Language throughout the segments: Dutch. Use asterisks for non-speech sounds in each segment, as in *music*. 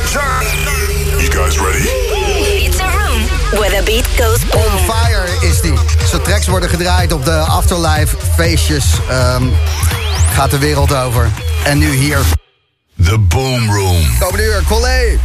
You guys ready? It's a room where the beat goes boom. On fire is die. Zijn tracks worden gedraaid op de Afterlife feestjes. Ehm, gaat de wereld over. En nu hier. The Boom Room. Komende uur, Collé.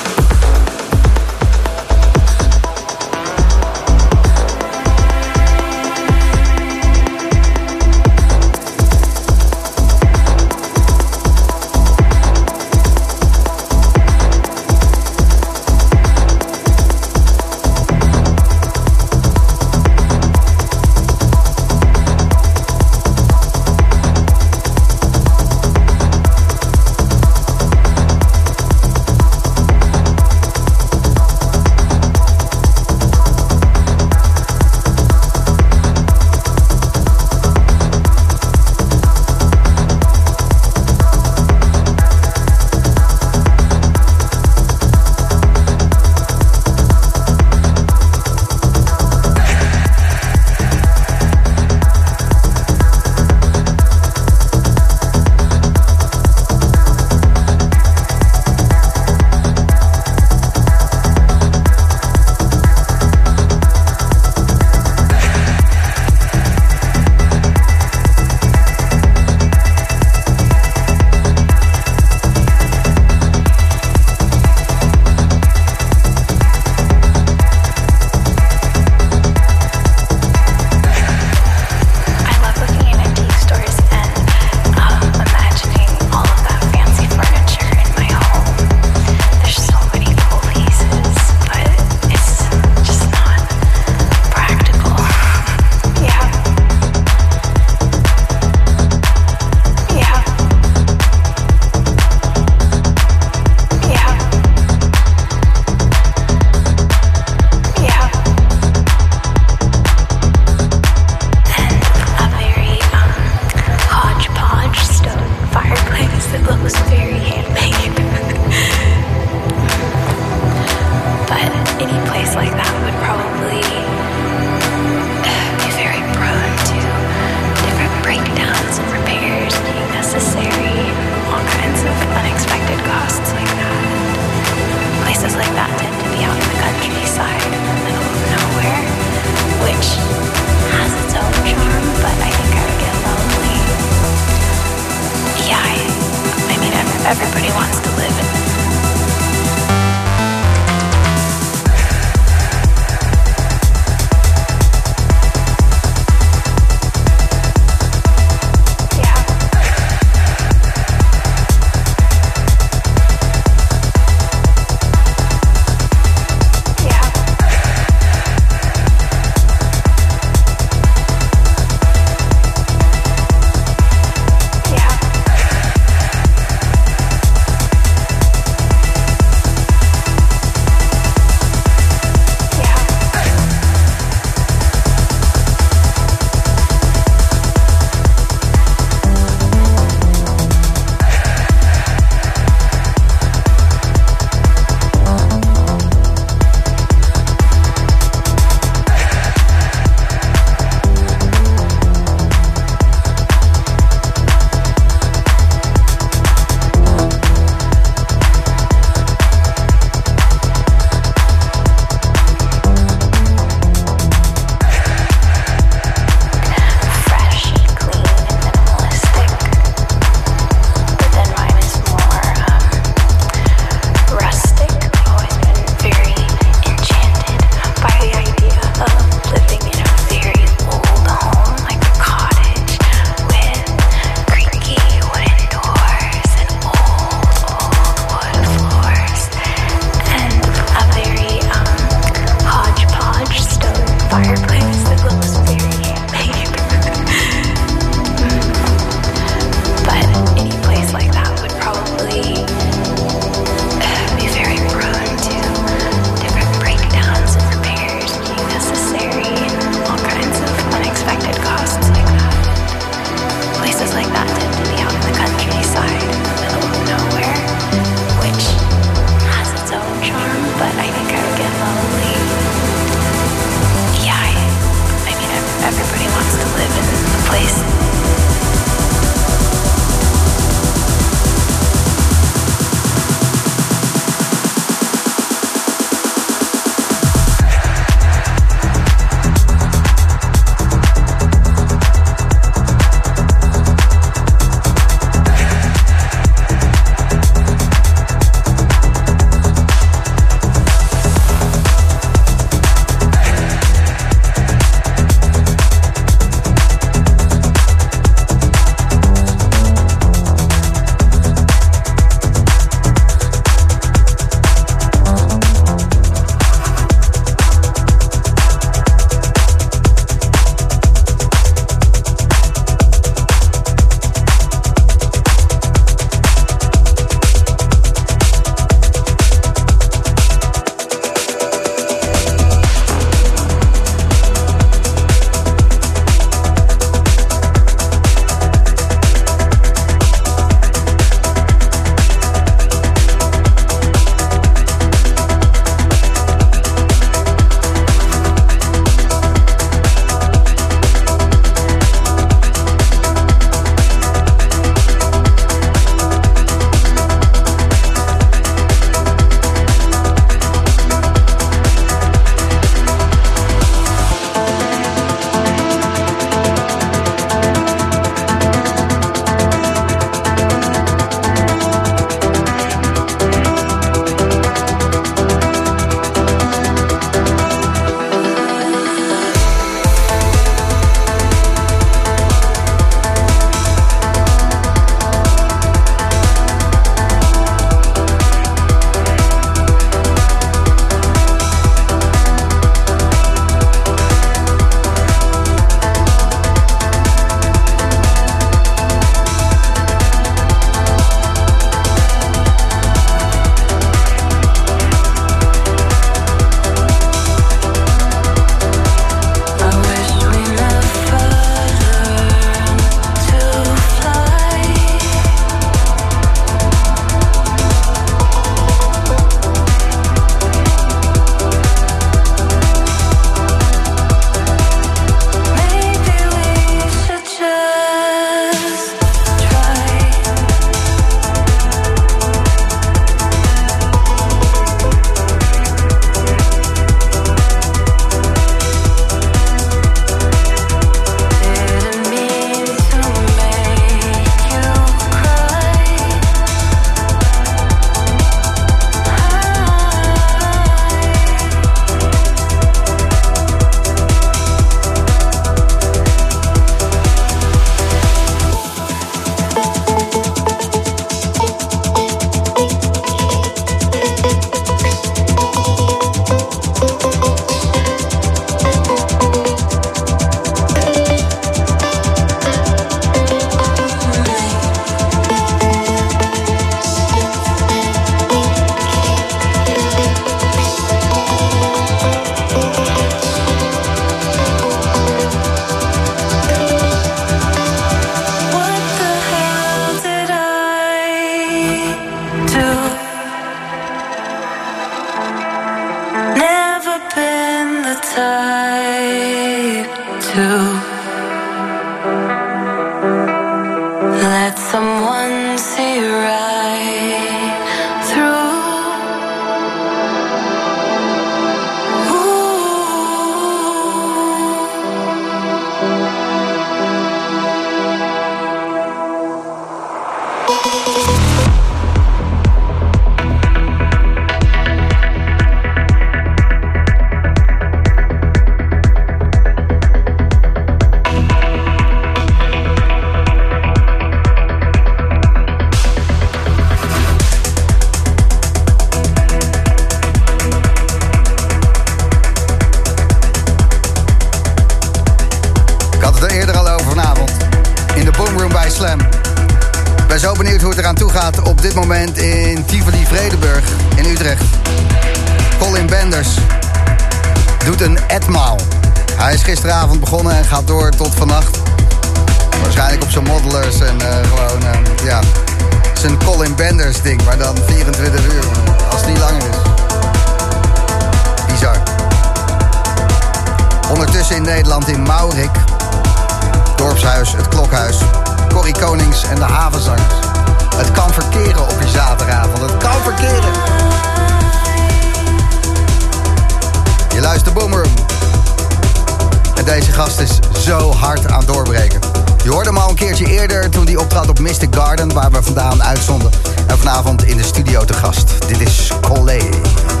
keertje eerder toen die optrad op Mystic Garden, waar we vandaan uitzonden. En vanavond in de studio te gast. Dit is Collet.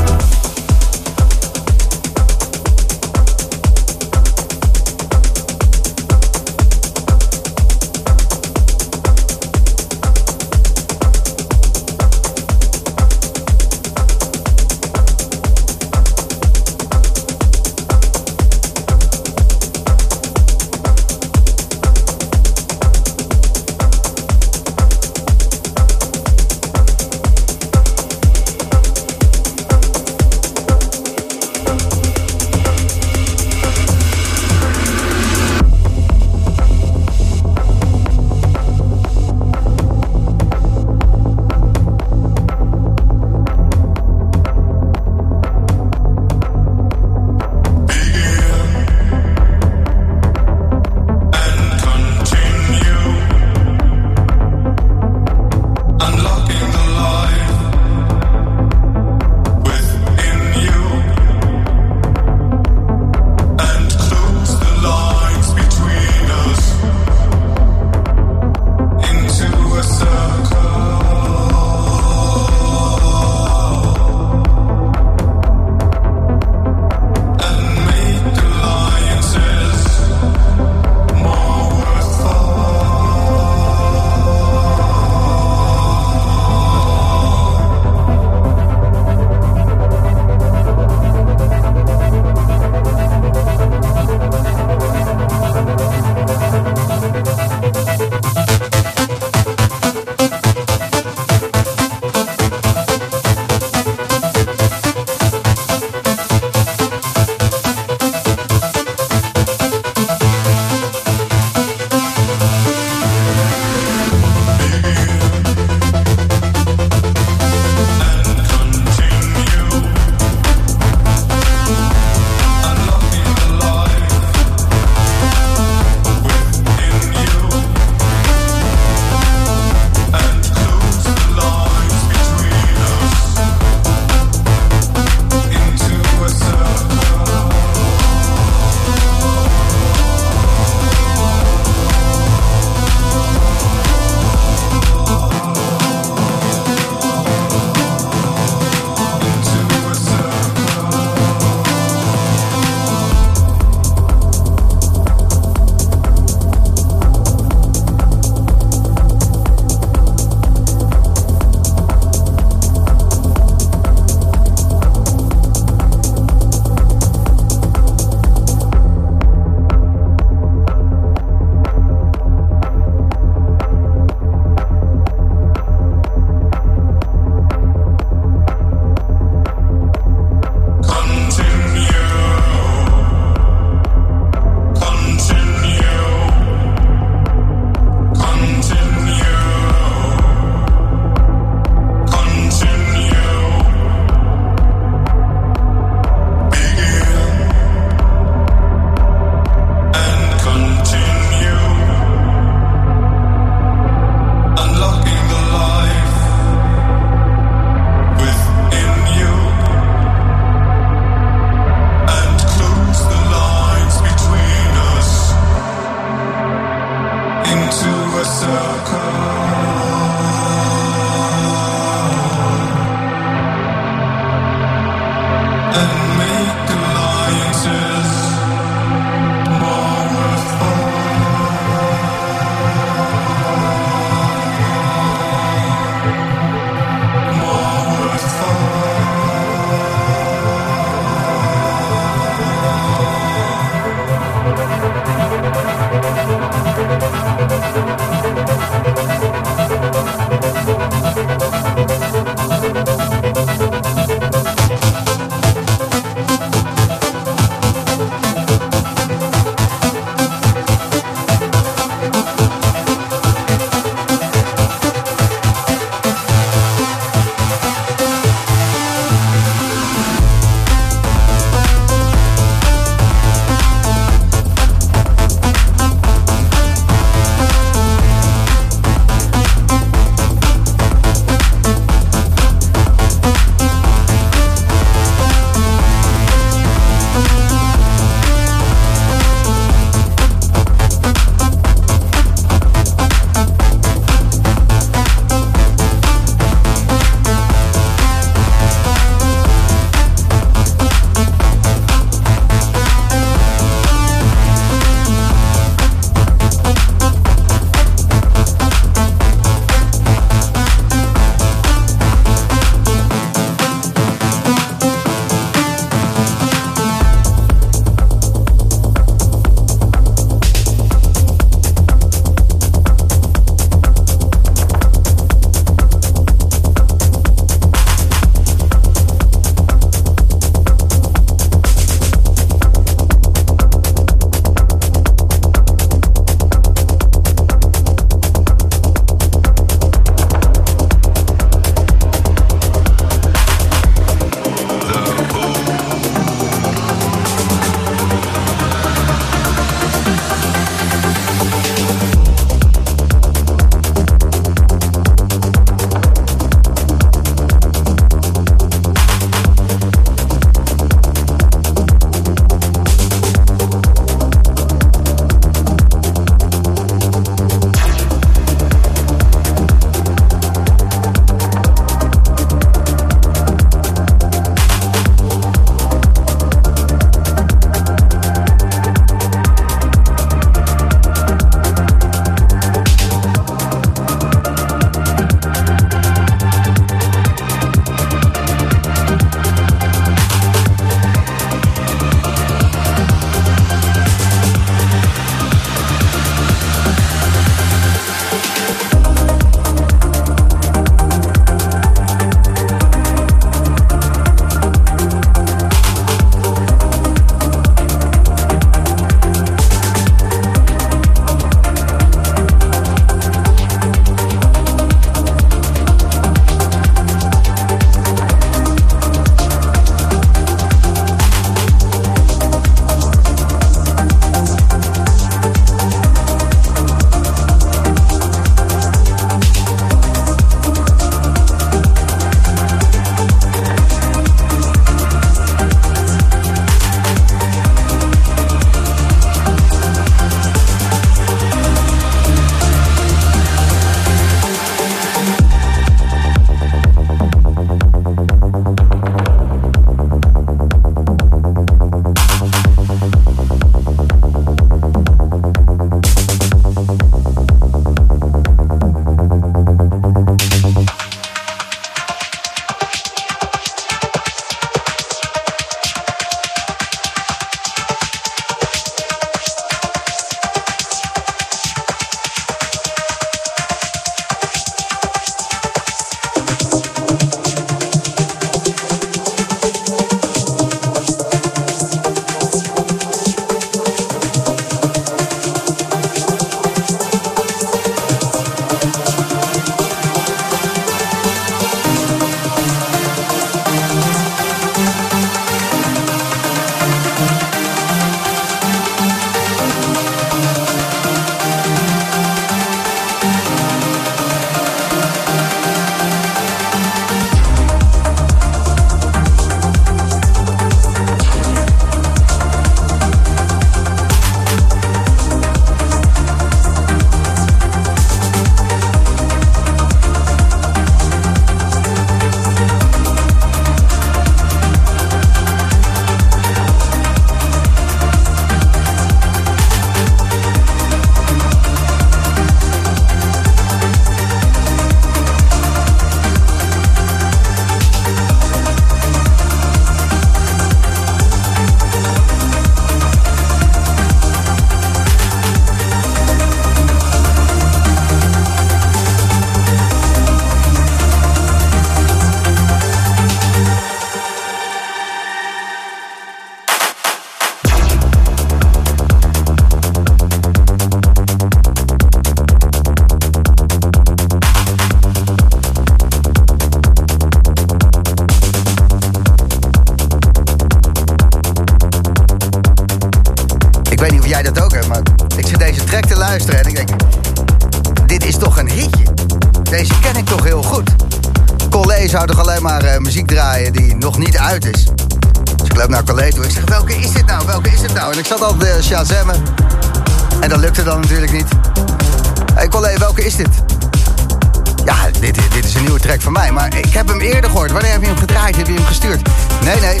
Maar ik heb hem eerder gehoord. Wanneer heb je hem gedraaid? Heb je hem gestuurd? Nee, nee.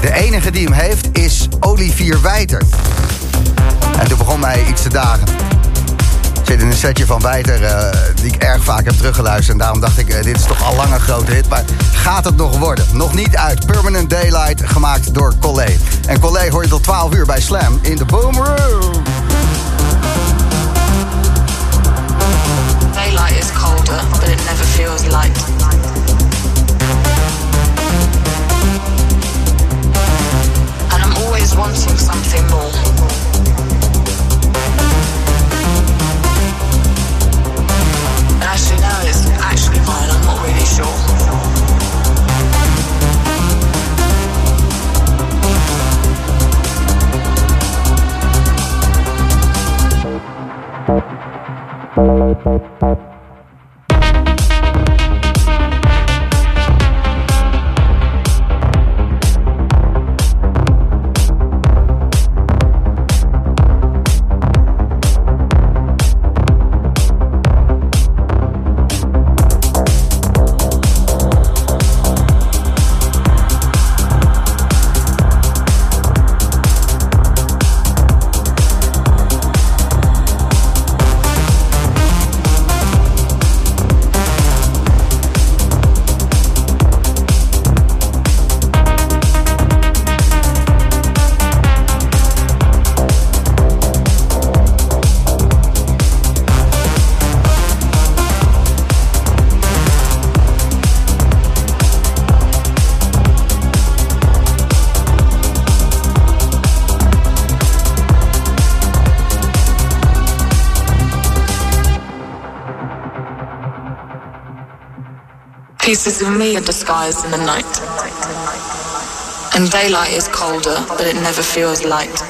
De enige die hem heeft is Olivier Wijter. En toen begon mij iets te dagen. Ik zit in een setje van Wijter uh, die ik erg vaak heb teruggeluisterd. En daarom dacht ik, uh, dit is toch al lang een grote hit. Maar gaat het nog worden? Nog niet uit. Permanent Daylight, gemaakt door Collé. En Collé hoor je tot 12 uur bij Slam in de Boom Room. Daylight is colder, but it never feels light. Wanting something more. As you it's actually mine, I'm not really sure. Pieces of me are disguised in the night. And daylight is colder, but it never feels light.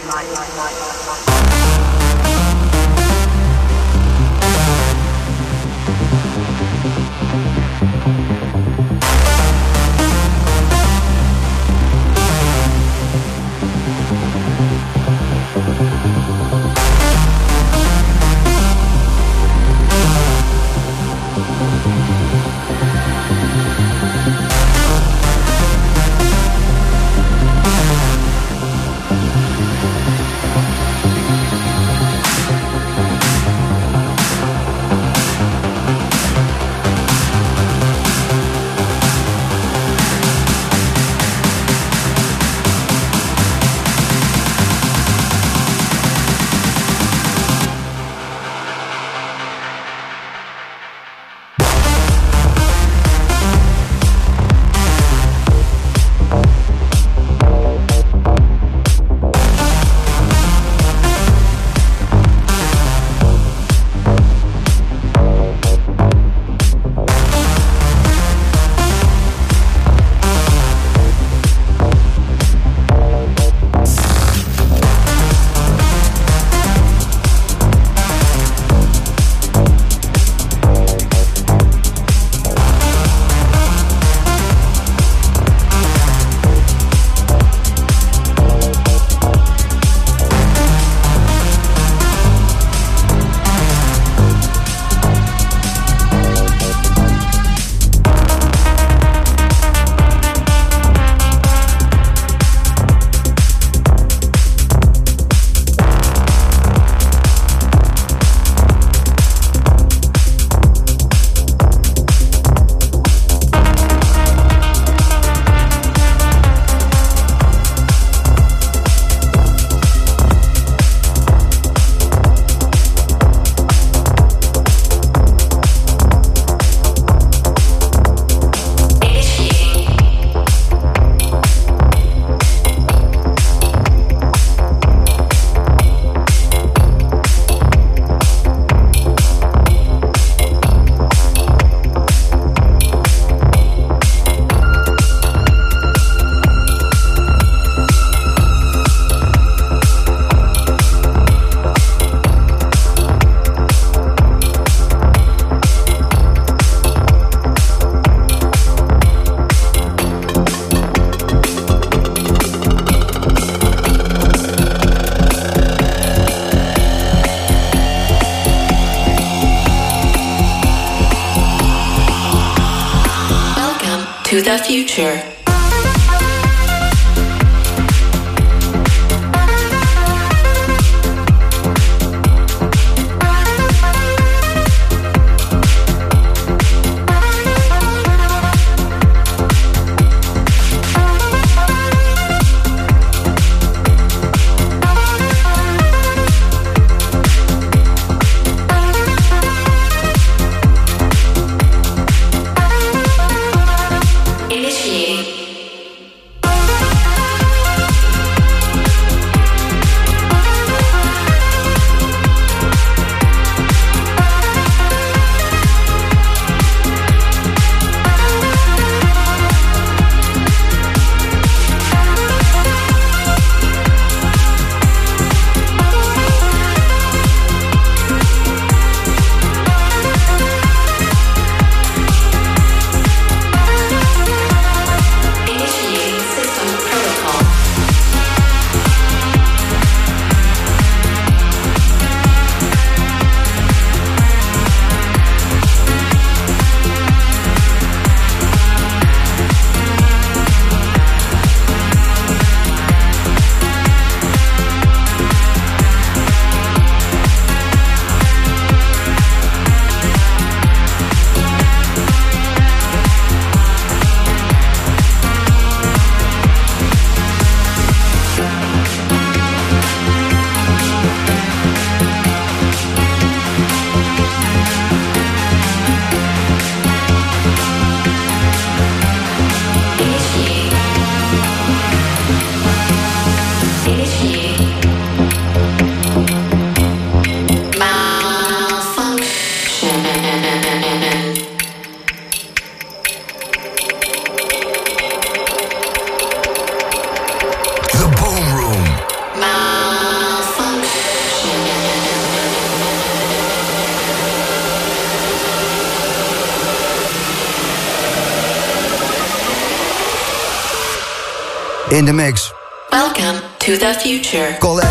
In de mix. Welcome to the future. Colleen.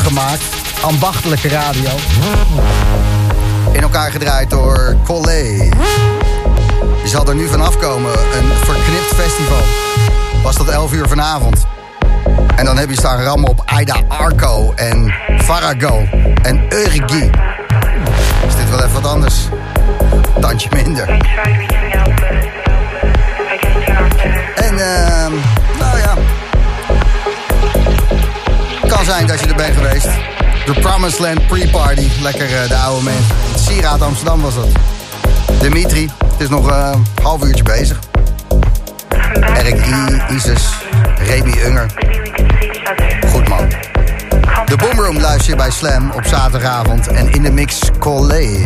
Handgemaakt. Ambachtelijke radio. In elkaar gedraaid door Collé. Je zal er nu vanaf komen. Een verknipt festival. Was tot 11 uur vanavond. En dan heb je staan rammen op Aida Arco en Farago en Eurigi. Is dit wel even wat anders? Tandje minder. Bent geweest. De Promised Land Pre-Party. Lekker eh, de oude man. Sieraad Amsterdam was dat. Dimitri, is nog eh, een half uurtje bezig. Erik I, Isis, Remy Unger. Goed man. De Boomroom luister je bij Slam op zaterdagavond. En in de mix Collé.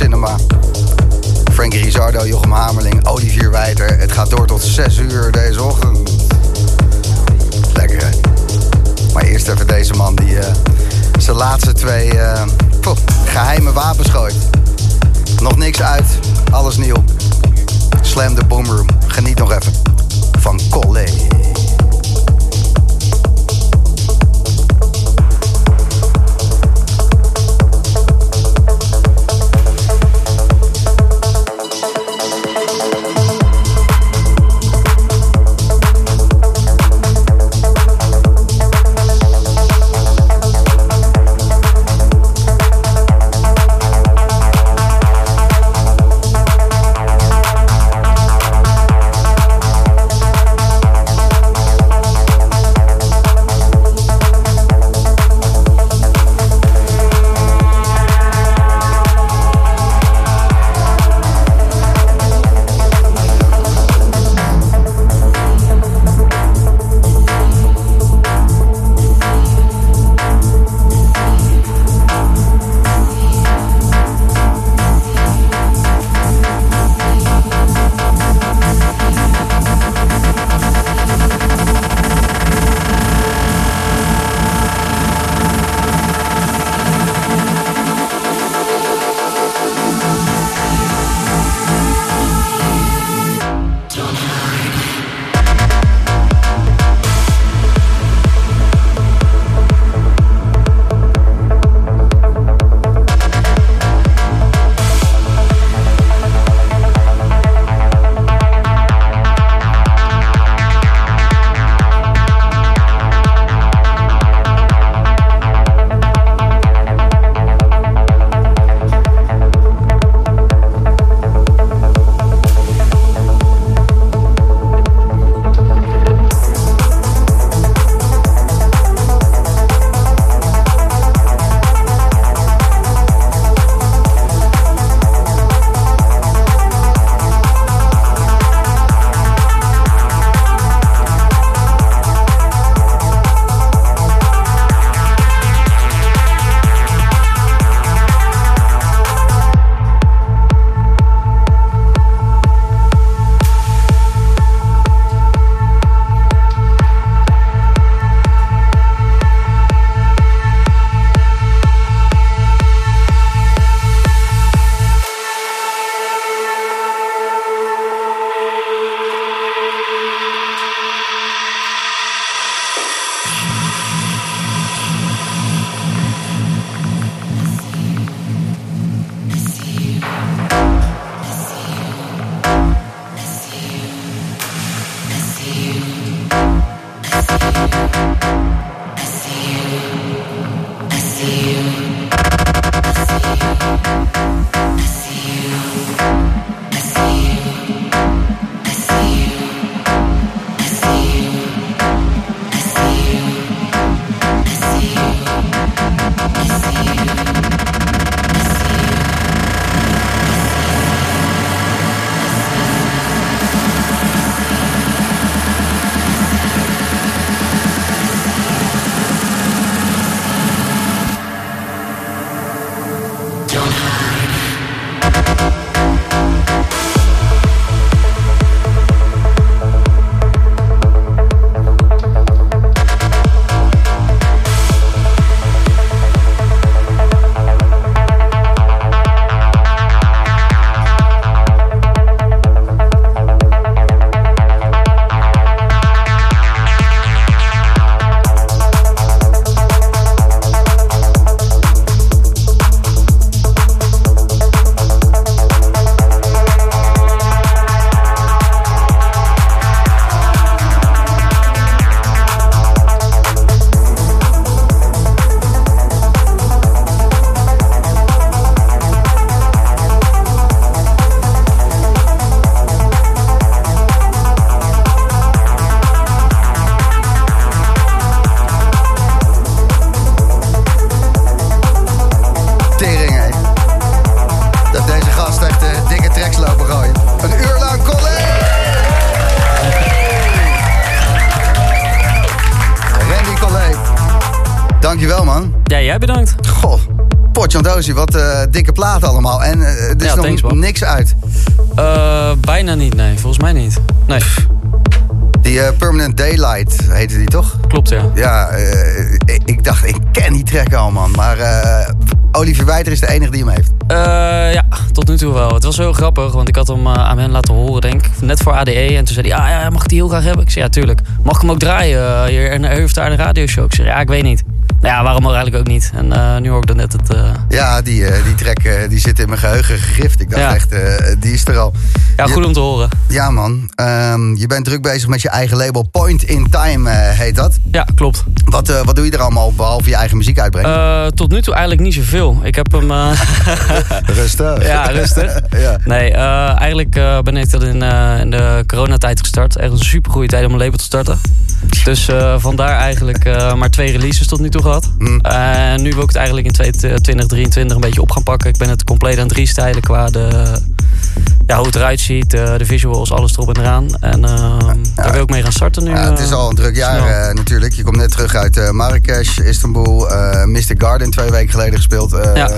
Cinema. Frankie Rizardo, Jochem Hamerling, Olivier Wijter. Het gaat door tot 6 uur deze ochtend. Lekker hè? Maar eerst even deze man die uh, zijn laatste twee poh, geheime wapens gooit. Nog niks uit, alles nieuw. Slam de Boomroom. Geniet nog even van Collé. Wat eh, dikke plaat allemaal. En eh, er is Ja, nog thanks, niks uit. Eh, bijna niet, nee. Volgens mij niet. Nee, Die Permanent Daylight heette die toch? klopt ja. Ja, ik, dacht, ik ken die track al, man. Maar Olivier Wijter is de enige die hem heeft. Ja, tot nu toe wel. Het was heel grappig, want ik had hem aan hen laten horen, denk ik, net voor ADE. En toen zei hij, ah, ja, mag ik die heel graag hebben? Ik zei, ja, tuurlijk. Mag ik hem ook draaien hier? En hij heeft daar een radioshow. Ik zei, ja, ik weet niet. Nou ja, waarom eigenlijk ook niet? En eh, nu hoor ik dan net het... eh, Ja, die, eh, die track die zit in mijn geheugen gegrift. Ik dacht Ja. echt, eh, die is er al. ja, Je- goed om te horen. Ja, man. Ehm, je bent druk bezig met je eigen label. Point in Time eh, heet dat. Ja, klopt. Wat, eh, wat doe je er allemaal behalve je eigen muziek uitbrengen? Eh, tot nu toe eigenlijk niet zoveel. Ik heb hem... eh, *laughs* Rustig. ja, rustig. *laughs* ja. Nee, eh, eigenlijk eh, ben ik dat in, eh, in de coronatijd gestart. Echt een super goede tijd om een label te starten. Dus eh, vandaar eigenlijk eh, maar twee releases tot nu toe gehad. Mm. En nu wil ik het eigenlijk in 2023 een beetje op gaan pakken. Ik ben het compleet aan het restylen qua de, ja, hoe het eruit ziet, de, de visuals, alles erop en eraan. En ehm, daar wil ik mee gaan starten nu. Ja, het is eh, al een druk jaar eh, natuurlijk. Je komt net terug uit eh, Marrakesh, Istanbul, eh Mystic Garden twee weken geleden gespeeld. Eh, Ja.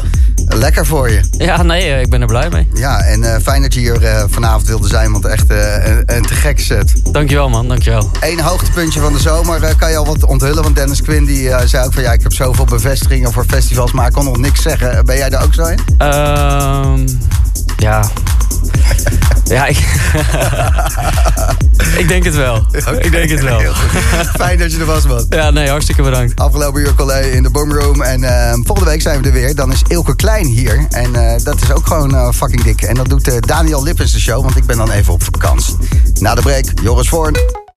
Lekker voor je. Ja, nee, eh, ik ben er blij mee. Ja, en eh, fijn dat je hier eh, vanavond wilde zijn, want echt eh, een, een te gek set. Dankjewel man, dankjewel. Eén hoogtepuntje van de zomer eh, kan je al wat onthullen. Want Dennis Quinn die, eh, zei ook van ja, ik heb zoveel bevestigingen voor festivals, maar ik kon nog niks zeggen. Ben jij daar ook zo in? Ehm ja. Ja, ik... *laughs* ik denk het wel. Ik denk het wel. Fijn dat je er was, man. Ja, nee, hartstikke bedankt. Afgelopen uur college in de Boomroom. En eh, volgende week zijn we er weer. Dan is Ilke Klein hier. En eh, dat is ook gewoon eh, fucking dik. En dat doet eh, Daniel Lippens de show, want ik ben dan even op vakantie. Na de break, Joris Voorn.